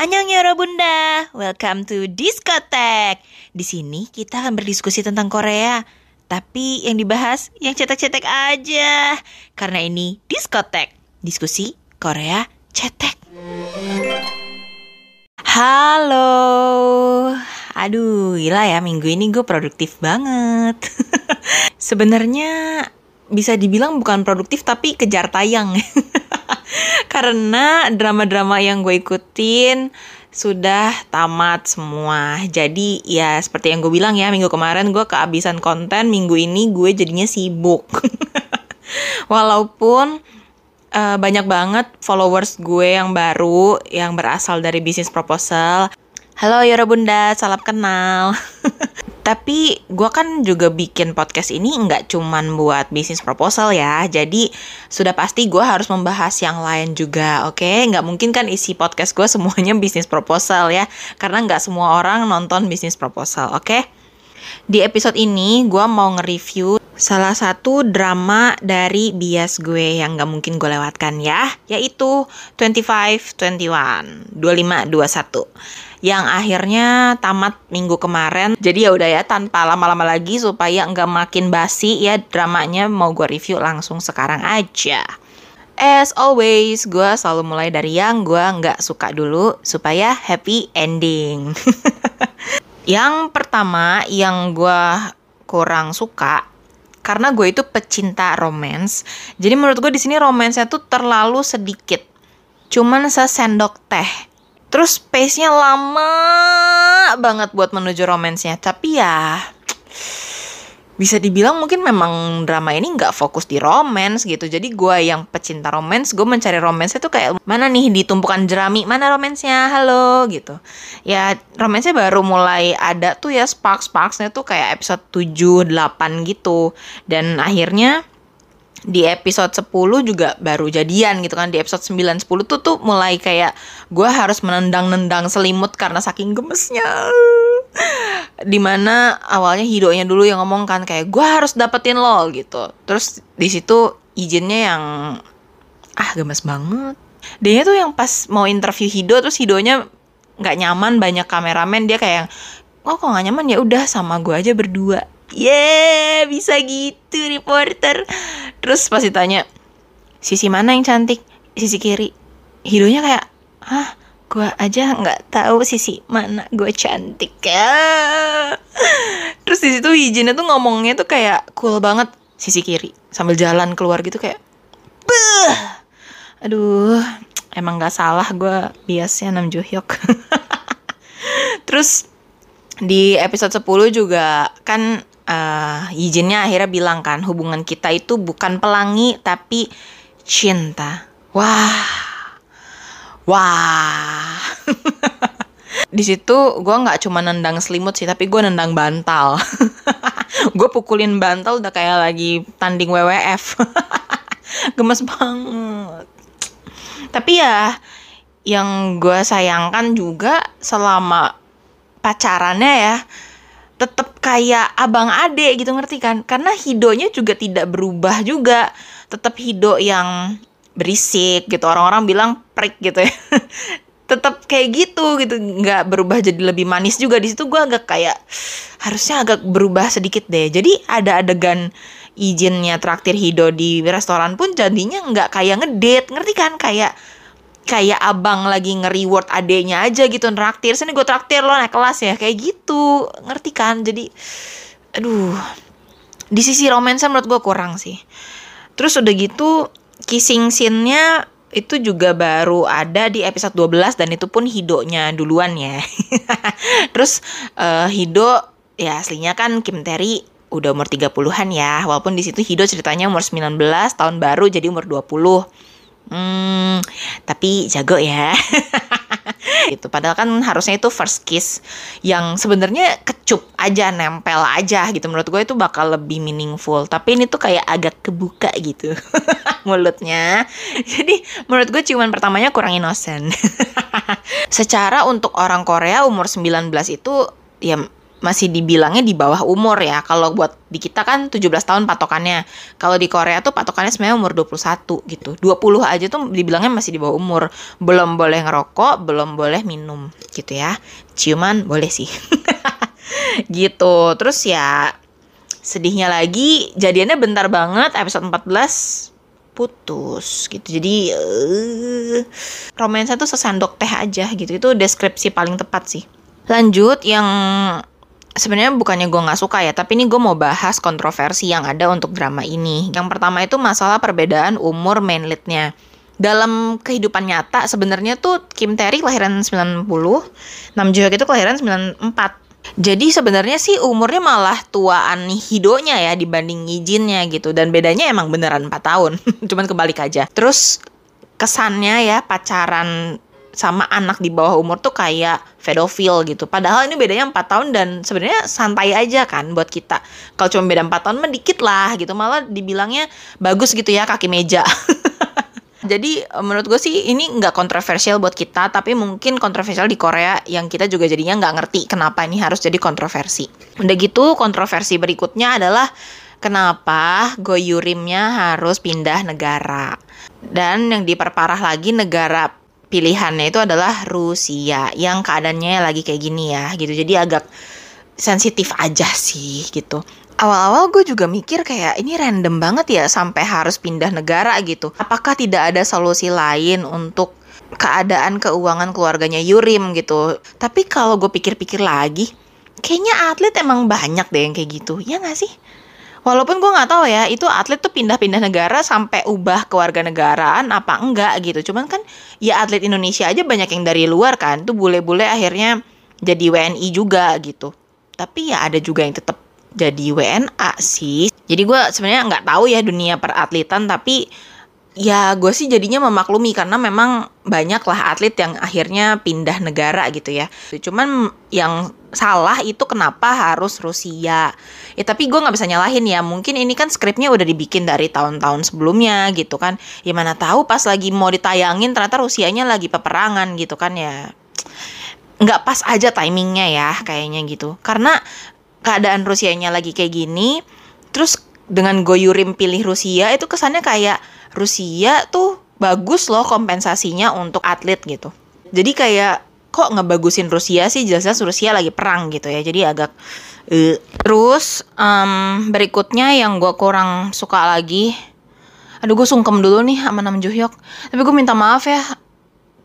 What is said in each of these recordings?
Annyeong Yoro Bunda, welcome to Diskotek. Di sini kita akan berdiskusi tentang Korea. Tapi yang dibahas yang cetek-cetek aja. Karena ini Diskotek, diskusi Korea cetek. Halo. Aduh, gila ya minggu ini gue produktif banget. Sebenarnya bisa dibilang bukan produktif tapi kejar tayang. Karena drama-drama yang gue ikutin sudah tamat semua. Jadi ya seperti yang gue bilang ya minggu kemarin gue kehabisan konten, minggu ini gue jadinya sibuk. Walaupun uh, banyak banget followers gue yang baru yang berasal dari bisnis proposal. Halo Yoro Bunda, salam kenal. Tapi gue kan juga bikin podcast ini nggak cuman buat bisnis proposal ya. Jadi sudah pasti gue harus membahas yang lain juga, oke? Okay? Nggak mungkin kan isi podcast gue semuanya bisnis proposal ya. Karena nggak semua orang nonton bisnis proposal, oke? Okay? Di episode ini gue mau nge-review salah satu drama dari bias gue yang gak mungkin gue lewatkan ya, yaitu 2521, 2521 yang akhirnya tamat minggu kemarin. Jadi ya udah ya tanpa lama-lama lagi supaya nggak makin basi ya dramanya mau gue review langsung sekarang aja. As always, gue selalu mulai dari yang gue nggak suka dulu supaya happy ending. yang pertama yang gue kurang suka karena gue itu pecinta romance. Jadi menurut gue di sini romansnya tuh terlalu sedikit. Cuman sesendok teh Terus pace-nya lama banget buat menuju romansnya. Tapi ya bisa dibilang mungkin memang drama ini nggak fokus di romance gitu. Jadi gue yang pecinta romance, gue mencari romance itu kayak mana nih ditumpukan jerami, mana romansnya, halo gitu. Ya romansnya baru mulai ada tuh ya sparks-sparksnya tuh kayak episode 7, 8 gitu. Dan akhirnya di episode 10 juga baru jadian gitu kan. Di episode 9 10 tuh tuh mulai kayak gue harus menendang-nendang selimut karena saking gemesnya. Di mana awalnya hidonya dulu yang ngomong kan kayak gue harus dapetin lo gitu. Terus di situ izinnya yang ah gemes banget. Dia tuh yang pas mau interview Hido terus Hidonya nggak nyaman banyak kameramen dia kayak oh kok nggak nyaman? Ya udah sama gue aja berdua. Yeah bisa gitu reporter terus pas ditanya sisi mana yang cantik? Sisi kiri. Hidungnya kayak hah gue aja nggak tahu sisi mana gue cantik ya. Terus di situ izinnya tuh ngomongnya tuh kayak cool banget. Sisi kiri sambil jalan keluar gitu kayak Beuh! aduh emang nggak salah gue biasanya Nam Hyuk terus di episode 10 juga kan uh, izinnya akhirnya bilang kan hubungan kita itu bukan pelangi tapi cinta. Wah, wah. di situ gue nggak cuma nendang selimut sih, tapi gue nendang bantal. gue pukulin bantal udah kayak lagi tanding WWF. Gemes banget. Tapi ya, yang gue sayangkan juga selama pacarannya ya, tetap kayak abang ade gitu ngerti kan? Karena hidonya juga tidak berubah juga. Tetap hido yang berisik gitu. Orang-orang bilang prik gitu ya. Tetap kayak gitu gitu. Nggak berubah jadi lebih manis juga. Di situ gue agak kayak harusnya agak berubah sedikit deh. Jadi ada adegan izinnya traktir hido di restoran pun jadinya nggak kayak ngedate. Ngerti kan? Kayak kayak abang lagi nge-reward adenya aja gitu traktir sini gue traktir lo naik kelas ya kayak gitu ngerti kan jadi aduh di sisi romansa menurut gue kurang sih terus udah gitu kissing scene-nya itu juga baru ada di episode 12 dan itu pun Hidonya duluan ya. Terus uh, Hido ya aslinya kan Kim Terry udah umur 30-an ya. Walaupun di situ Hido ceritanya umur 19, tahun baru jadi umur 20. Hmm, tapi jago ya. itu padahal kan harusnya itu first kiss yang sebenarnya kecup aja nempel aja gitu. Menurut gue itu bakal lebih meaningful. Tapi ini tuh kayak agak kebuka gitu mulutnya. Jadi menurut gue ciuman pertamanya kurang inosen secara untuk orang Korea umur 19 itu ya masih dibilangnya di bawah umur ya. Kalau buat di kita kan 17 tahun patokannya. Kalau di Korea tuh patokannya sebenarnya umur 21 gitu. 20 aja tuh dibilangnya masih di bawah umur. Belum boleh ngerokok, belum boleh minum gitu ya. Ciuman boleh sih. gitu. Terus ya sedihnya lagi jadiannya bentar banget episode 14 putus gitu jadi uh, romansa tuh sesandok teh aja gitu itu deskripsi paling tepat sih lanjut yang sebenarnya bukannya gue nggak suka ya, tapi ini gue mau bahas kontroversi yang ada untuk drama ini. Yang pertama itu masalah perbedaan umur main leadnya. Dalam kehidupan nyata sebenarnya tuh Kim Tae-ri kelahiran 90, Nam Joo Hyuk itu kelahiran 94. Jadi sebenarnya sih umurnya malah tuaan Hidonya ya dibanding Yijinnya gitu dan bedanya emang beneran 4 tahun. Cuman kebalik aja. Terus kesannya ya pacaran sama anak di bawah umur tuh kayak pedofil gitu. Padahal ini bedanya 4 tahun dan sebenarnya santai aja kan buat kita. Kalau cuma beda 4 tahun mah dikit lah gitu. Malah dibilangnya bagus gitu ya kaki meja. Jadi menurut gue sih ini nggak kontroversial buat kita, tapi mungkin kontroversial di Korea yang kita juga jadinya nggak ngerti kenapa ini harus jadi kontroversi. Udah gitu kontroversi berikutnya adalah kenapa Goyurimnya harus pindah negara. Dan yang diperparah lagi negara pilihannya itu adalah Rusia yang keadaannya lagi kayak gini ya gitu. Jadi agak sensitif aja sih gitu. Awal-awal gue juga mikir kayak ini random banget ya sampai harus pindah negara gitu. Apakah tidak ada solusi lain untuk keadaan keuangan keluarganya Yurim gitu? Tapi kalau gue pikir-pikir lagi kayaknya atlet emang banyak deh yang kayak gitu. Ya gak sih walaupun gue nggak tahu ya itu atlet tuh pindah-pindah negara sampai ubah keluarga negaraan apa enggak gitu. Cuman kan ya atlet Indonesia aja banyak yang dari luar kan tuh bule-bule akhirnya jadi WNI juga gitu. Tapi ya ada juga yang tetap jadi WNA sih. Jadi gue sebenarnya nggak tahu ya dunia peratletan tapi ya gue sih jadinya memaklumi karena memang banyak lah atlet yang akhirnya pindah negara gitu ya. Cuman yang salah itu kenapa harus Rusia. Ya tapi gue nggak bisa nyalahin ya. Mungkin ini kan skripnya udah dibikin dari tahun-tahun sebelumnya gitu kan. Ya mana tahu pas lagi mau ditayangin ternyata Rusianya lagi peperangan gitu kan ya. Nggak pas aja timingnya ya kayaknya gitu. Karena keadaan Rusianya lagi kayak gini, terus dengan Goyurim pilih Rusia itu kesannya kayak Rusia tuh bagus loh kompensasinya untuk atlet gitu. Jadi kayak kok ngebagusin Rusia sih jelas-jelas Rusia lagi perang gitu ya. Jadi agak uh. terus um, berikutnya yang gue kurang suka lagi aduh gue sungkem dulu nih sama Nam Joo Hyuk tapi gue minta maaf ya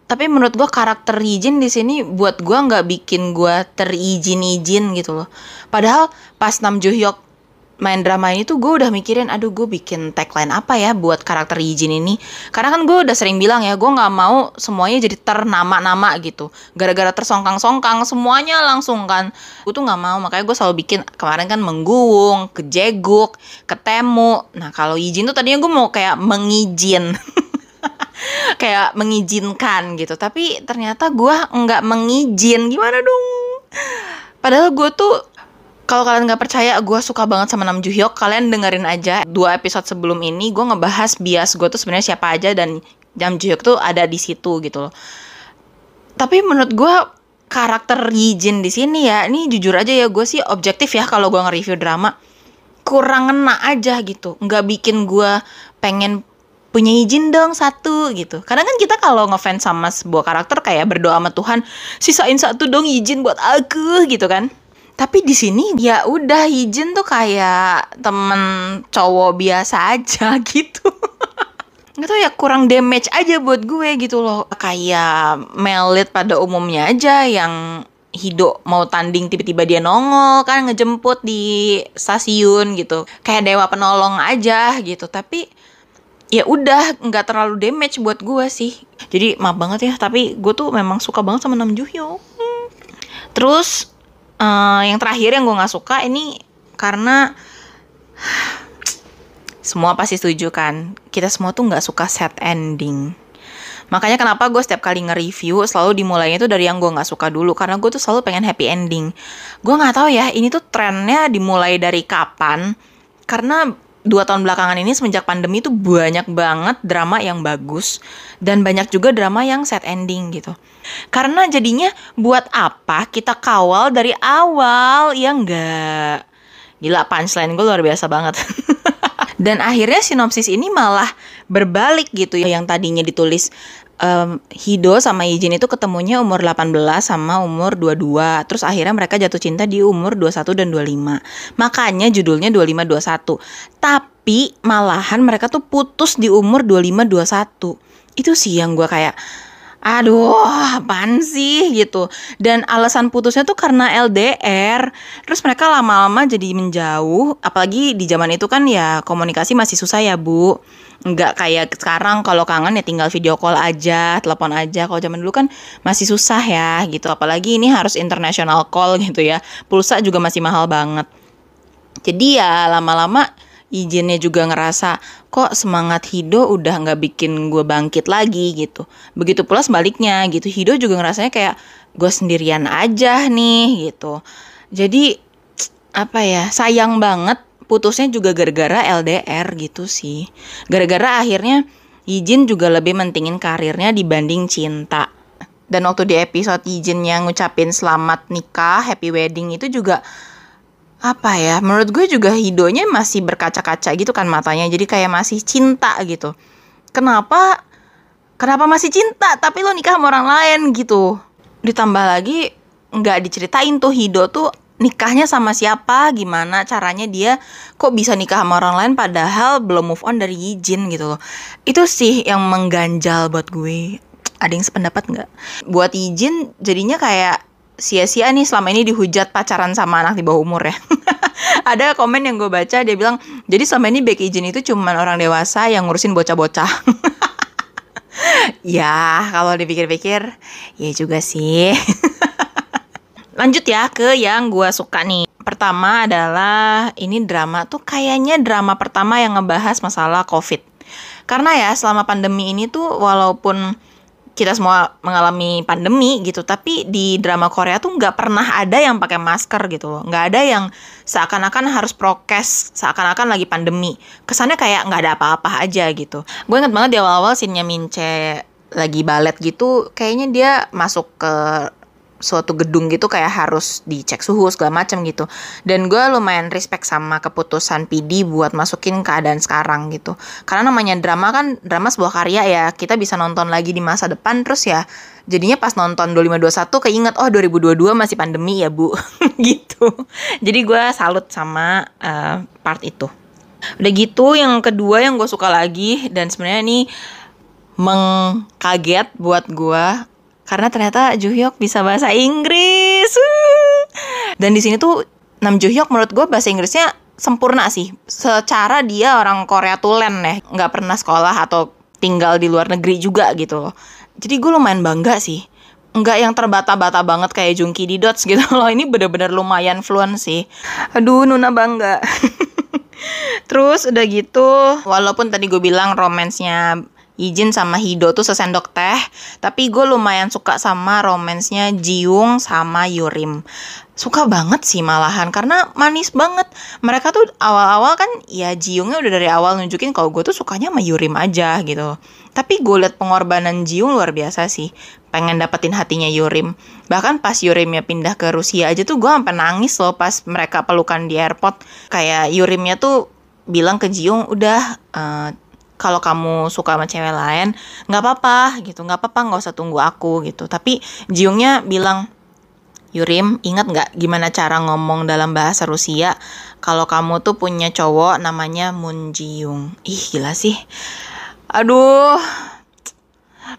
tapi menurut gue karakter Yijin di sini buat gue nggak bikin gue terizin-izin gitu loh padahal pas Nam Joo Hyuk main drama ini tuh gue udah mikirin aduh gue bikin tagline apa ya buat karakter Yijin ini? Karena kan gue udah sering bilang ya gue nggak mau semuanya jadi ternama-nama gitu. Gara-gara tersongkang-songkang semuanya langsung kan. Gue tuh nggak mau makanya gue selalu bikin kemarin kan mengguung kejeguk ketemu. Nah kalau Yijin tuh tadinya gue mau kayak mengijin. Kayak mengizinkan gitu. Tapi ternyata gue nggak mengijin. Gimana dong? Padahal gue tuh kalau kalian nggak percaya gue suka banget sama Nam Joo Hyuk, kalian dengerin aja dua episode sebelum ini. Gue ngebahas bias gue tuh sebenarnya siapa aja dan Nam Joo Hyuk tuh ada di situ gitu loh. Tapi menurut gue karakter Yijin di sini ya, ini jujur aja ya gue sih objektif ya kalau gue nge-review drama. Kurang ngena aja gitu, nggak bikin gue pengen punya izin dong satu gitu. Karena kan kita kalau ngefans sama sebuah karakter kayak berdoa sama Tuhan, sisain satu dong izin buat aku gitu kan tapi di sini ya udah Hijin tuh kayak temen cowok biasa aja gitu. Nggak tau ya kurang damage aja buat gue gitu loh. Kayak melit pada umumnya aja yang Hido mau tanding tiba-tiba dia nongol kan ngejemput di stasiun gitu. Kayak dewa penolong aja gitu. Tapi ya udah nggak terlalu damage buat gue sih. Jadi maaf banget ya tapi gue tuh memang suka banget sama Nam hmm. terus uh, yang terakhir yang gue nggak suka ini karena semua pasti setuju kan? Kita semua tuh nggak suka set ending. Makanya kenapa gue setiap kali nge-review selalu dimulainya tuh dari yang gue nggak suka dulu. Karena gue tuh selalu pengen happy ending. Gue nggak tahu ya ini tuh trennya dimulai dari kapan? Karena dua tahun belakangan ini semenjak pandemi itu banyak banget drama yang bagus dan banyak juga drama yang sad ending gitu. Karena jadinya buat apa kita kawal dari awal ya enggak. Gila punchline gue luar biasa banget. dan akhirnya sinopsis ini malah berbalik gitu ya yang tadinya ditulis um, Hido sama Yijin itu ketemunya umur 18 sama umur 22. Terus akhirnya mereka jatuh cinta di umur 21 dan 25. Makanya judulnya 25 21. Tapi malahan mereka tuh putus di umur 25 21. Itu sih yang gue kayak aduh apaan sih gitu. Dan alasan putusnya tuh karena LDR terus mereka lama-lama jadi menjauh. Apalagi di zaman itu kan ya komunikasi masih susah ya bu. Nggak kayak sekarang kalau kangen ya tinggal video call aja telepon aja. Kalau zaman dulu kan masih susah ya gitu. Apalagi ini harus international call gitu ya. Pulsa juga masih mahal banget. Jadi ya lama-lama izinnya juga ngerasa kok semangat Hido udah nggak bikin gue bangkit lagi gitu. Begitu pula sebaliknya gitu. Hido juga ngerasanya kayak gue sendirian aja nih gitu. Jadi apa ya sayang banget putusnya juga gara-gara LDR gitu sih. Gara-gara akhirnya Yijin juga lebih mentingin karirnya dibanding cinta. Dan waktu di episode Yijin yang ngucapin selamat nikah, happy wedding itu juga apa ya menurut gue juga hidonya masih berkaca-kaca gitu kan matanya jadi kayak masih cinta gitu. Kenapa kenapa masih cinta tapi lo nikah sama orang lain gitu? Ditambah lagi nggak diceritain tuh hido tuh nikahnya sama siapa gimana caranya dia kok bisa nikah sama orang lain padahal belum move on dari Yijin gitu loh. Itu sih yang mengganjal buat gue. Ada yang sependapat nggak? Buat Yijin jadinya kayak sia-sia nih selama ini dihujat pacaran sama anak di bawah umur ya. Ada komen yang gue baca dia bilang, jadi selama ini back izin itu cuma orang dewasa yang ngurusin bocah-bocah. ya, kalau dipikir-pikir, ya juga sih. Lanjut ya ke yang gue suka nih. Pertama adalah ini drama tuh kayaknya drama pertama yang ngebahas masalah COVID. Karena ya selama pandemi ini tuh walaupun kita semua mengalami pandemi gitu tapi di drama Korea tuh nggak pernah ada yang pakai masker gitu loh. Nggak ada yang seakan-akan harus prokes seakan-akan lagi pandemi. Kesannya kayak nggak ada apa-apa aja gitu. Gue inget banget di awal-awal sinnya Mince lagi balet gitu kayaknya dia masuk ke suatu gedung gitu kayak harus dicek suhu segala macam gitu. Dan gue lumayan respect sama keputusan PD buat masukin keadaan sekarang gitu. Karena namanya drama kan drama sebuah karya ya kita bisa nonton lagi di masa depan terus ya jadinya pas nonton 2521 keinget oh 2022 masih pandemi ya bu. Gitu. Jadi gue salut sama uh, part itu. Udah gitu yang kedua yang gue suka lagi dan sebenarnya ini mengkaget buat gue karena ternyata Juhyuk bisa bahasa Inggris. Dan di sini tuh Nam Juhyuk menurut gue bahasa Inggrisnya sempurna sih. Secara dia orang Korea tulen ya, nggak pernah sekolah atau tinggal di luar negeri juga gitu Jadi gue lumayan bangga sih. Nggak yang terbata-bata banget kayak Jungki di Dots gitu loh. Ini bener-bener lumayan fluent sih. Aduh, Nuna bangga. Terus udah gitu, walaupun tadi gue bilang romansnya Ijin sama Hido tuh sesendok teh, tapi gue lumayan suka sama romansnya Jiung sama Yurim. Suka banget sih malahan karena manis banget. Mereka tuh awal-awal kan ya Jiungnya udah dari awal nunjukin kalau gue tuh sukanya sama Yurim aja gitu. Tapi gue liat pengorbanan Jiung luar biasa sih. Pengen dapetin hatinya Yurim. Bahkan pas Yurimnya pindah ke Rusia aja tuh gue sampai nangis loh pas mereka pelukan di airport. Kayak Yurimnya tuh bilang ke Jiung udah uh, kalau kamu suka sama cewek lain nggak apa-apa gitu nggak apa-apa nggak usah tunggu aku gitu. Tapi Jiungnya bilang Yurim ingat nggak gimana cara ngomong dalam bahasa Rusia? Kalau kamu tuh punya cowok namanya Moon Jiung ih gila sih. Aduh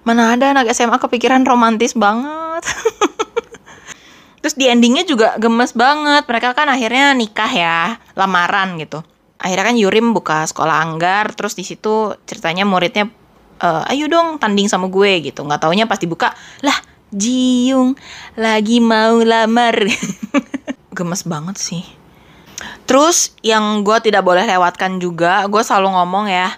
mana ada anak SMA kepikiran romantis banget. Terus di endingnya juga gemes banget. Mereka kan akhirnya nikah ya lamaran gitu akhirnya kan Yurim buka sekolah anggar terus di situ ceritanya muridnya e, ayo dong tanding sama gue gitu. Nggak taunya pas dibuka lah Jiung lagi mau lamar. Gemes banget sih. Terus yang gue tidak boleh lewatkan juga gue selalu ngomong ya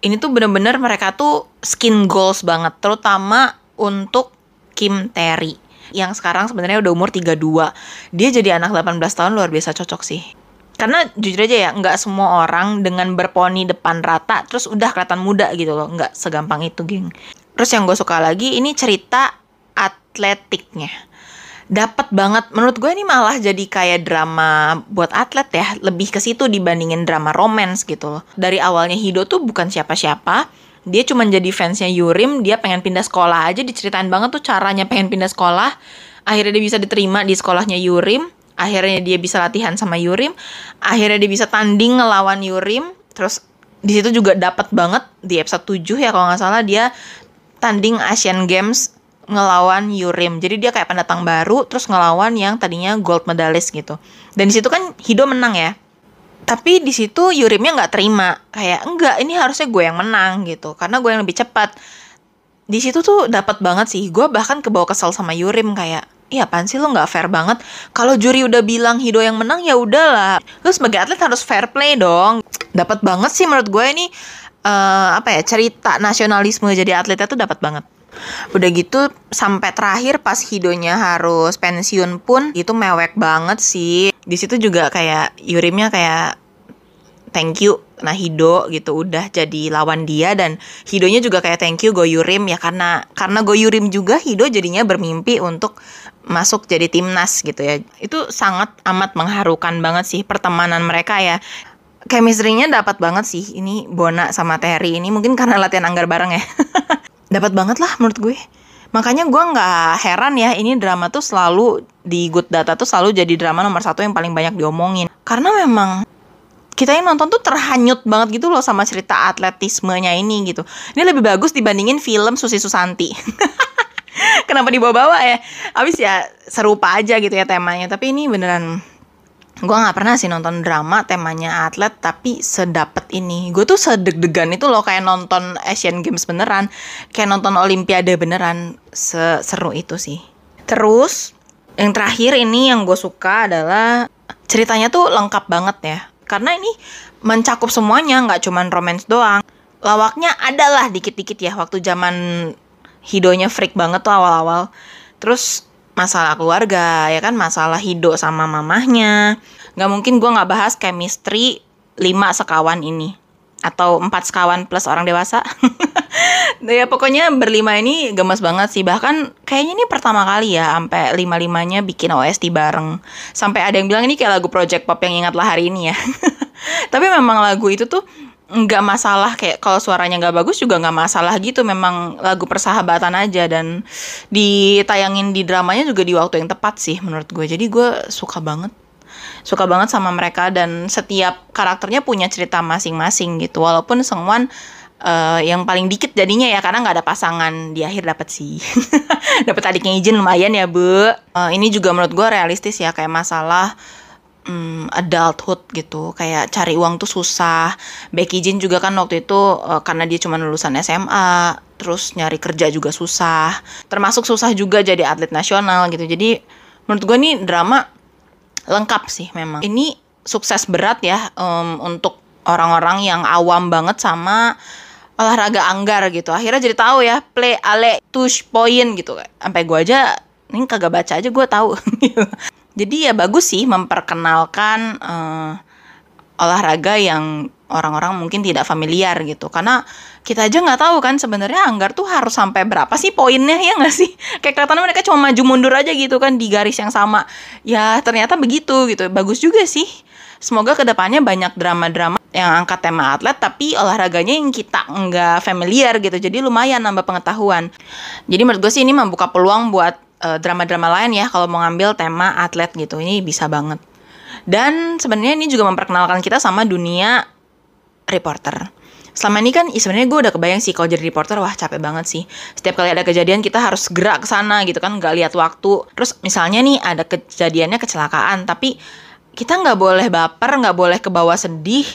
ini tuh bener-bener mereka tuh skin goals banget terutama untuk Kim Terry yang sekarang sebenarnya udah umur 32 dia jadi anak 18 tahun luar biasa cocok sih karena jujur aja ya nggak semua orang dengan berponi depan rata terus udah kelihatan muda gitu loh. Nggak segampang itu geng. Terus yang gue suka lagi ini cerita atletiknya. Dapat banget. Menurut gue ini malah jadi kayak drama buat atlet ya. Lebih ke situ dibandingin drama romance gitu loh. Dari awalnya Hido tuh bukan siapa-siapa. Dia cuma jadi fansnya Yurim dia pengen pindah sekolah aja. Diceritain banget tuh caranya pengen pindah sekolah. Akhirnya dia bisa diterima di sekolahnya Yurim akhirnya dia bisa latihan sama Yurim. Akhirnya dia bisa tanding ngelawan Yurim. Terus di situ juga dapat banget di episode 7 ya kalau nggak salah dia tanding Asian Games ngelawan Yurim. Jadi dia kayak pendatang baru terus ngelawan yang tadinya gold medalist gitu. Dan di situ kan Hido menang ya. Tapi di situ Yurimnya nggak terima. Kayak enggak ini harusnya gue yang menang gitu. Karena gue yang lebih cepat. Di situ tuh dapat banget sih. Gue bahkan kebawa kesel sama Yurim kayak Iya apaan sih lo nggak fair banget? Kalau juri udah bilang Hido yang menang ya udahlah. Lo sebagai atlet harus fair play dong. Dapat banget sih menurut gue ini uh, apa ya cerita nasionalisme jadi atletnya tuh dapat banget. Udah gitu sampai terakhir pas Hidonya harus pensiun pun itu mewek banget sih. Di situ juga kayak Yurimnya kayak thank you nah Hido gitu udah jadi lawan dia dan Hidonya juga kayak thank you Goyurim ya karena karena Goyurim juga Hido jadinya bermimpi untuk masuk jadi timnas gitu ya. Itu sangat amat mengharukan banget sih pertemanan mereka ya. Chemistry-nya dapat banget sih ini Bona sama Terry ini mungkin karena latihan anggar bareng ya. dapat banget lah menurut gue. Makanya gue nggak heran ya ini drama tuh selalu di Good Data tuh selalu jadi drama nomor satu yang paling banyak diomongin. Karena memang kita yang nonton tuh terhanyut banget gitu loh sama cerita atletismenya ini gitu. Ini lebih bagus dibandingin film Susi Susanti. kenapa dibawa-bawa ya? Abis ya serupa aja gitu ya temanya. Tapi ini beneran gue nggak pernah sih nonton drama temanya atlet tapi sedapet ini. Gue tuh sedeg-degan itu loh kayak nonton Asian Games beneran. Kayak nonton Olimpiade beneran. Seru itu sih. Terus yang terakhir ini yang gue suka adalah ceritanya tuh lengkap banget ya. Karena ini mencakup semuanya nggak cuman romance doang. Lawaknya adalah dikit-dikit ya waktu zaman Hidonya freak banget tuh awal-awal. Terus masalah keluarga ya kan masalah Hido sama mamahnya. Gak mungkin gue nggak bahas chemistry lima sekawan ini atau empat sekawan plus orang dewasa. ya pokoknya berlima ini gemes banget sih bahkan kayaknya ini pertama kali ya sampai lima limanya bikin OST bareng sampai ada yang bilang ini kayak lagu project pop yang ingatlah hari ini ya tapi memang lagu itu tuh nggak masalah kayak kalau suaranya nggak bagus juga nggak masalah gitu. Memang lagu persahabatan aja dan ditayangin di dramanya juga di waktu yang tepat sih menurut gue. Jadi gue suka banget suka banget sama mereka dan setiap karakternya punya cerita masing-masing gitu. Walaupun Sengwan uh, yang paling dikit jadinya ya karena nggak ada pasangan di akhir dapat sih. Dapat adiknya izin lumayan ya bu. Uh, ini juga menurut gue realistis ya kayak masalah um, adulthood gitu. Kayak cari uang tuh susah. Becky Jin juga kan waktu itu uh, karena dia cuma lulusan SMA terus nyari kerja juga susah. Termasuk susah juga jadi atlet nasional gitu. Jadi menurut gue nih drama lengkap sih memang. Ini sukses berat ya um, untuk orang-orang yang awam banget sama olahraga anggar gitu. Akhirnya jadi tahu ya play ale touch point gitu. Sampai gue aja ini kagak baca aja gue tahu Jadi ya bagus sih memperkenalkan uh, olahraga yang orang-orang mungkin tidak familiar gitu. Karena kita aja nggak tahu kan sebenarnya anggar tuh harus sampai berapa sih poinnya ya nggak sih? Kayak kelihatannya mereka cuma maju mundur aja gitu kan di garis yang sama. Ya ternyata begitu gitu. Bagus juga sih. Semoga ke depannya banyak drama-drama yang angkat tema atlet tapi olahraganya yang kita nggak familiar gitu. Jadi lumayan nambah pengetahuan. Jadi menurut gue sih ini membuka peluang buat eh, drama-drama lain ya kalau mau ngambil tema atlet gitu ini bisa banget. Dan sebenarnya ini juga memperkenalkan kita sama dunia reporter. Selama ini kan sebenarnya gue udah kebayang sih kalau jadi reporter wah capek banget sih. Setiap kali ada kejadian kita harus gerak ke sana gitu kan nggak lihat waktu. Terus misalnya nih ada kejadiannya kecelakaan tapi kita nggak boleh baper nggak boleh ke bawah sedih.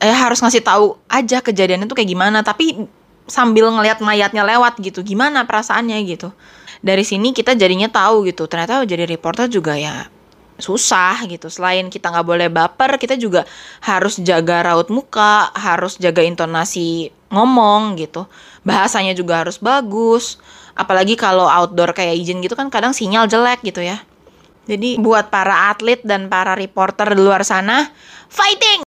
Eh harus ngasih tahu aja kejadiannya tuh kayak gimana tapi sambil ngelihat mayatnya lewat gitu gimana perasaannya gitu dari sini kita jadinya tahu gitu. Ternyata jadi reporter juga ya susah gitu. Selain kita nggak boleh baper kita juga harus jaga raut muka harus jaga intonasi ngomong gitu. Bahasanya juga harus bagus. Apalagi kalau outdoor kayak izin gitu kan kadang sinyal jelek gitu ya. Jadi buat para atlet dan para reporter di luar sana, fighting!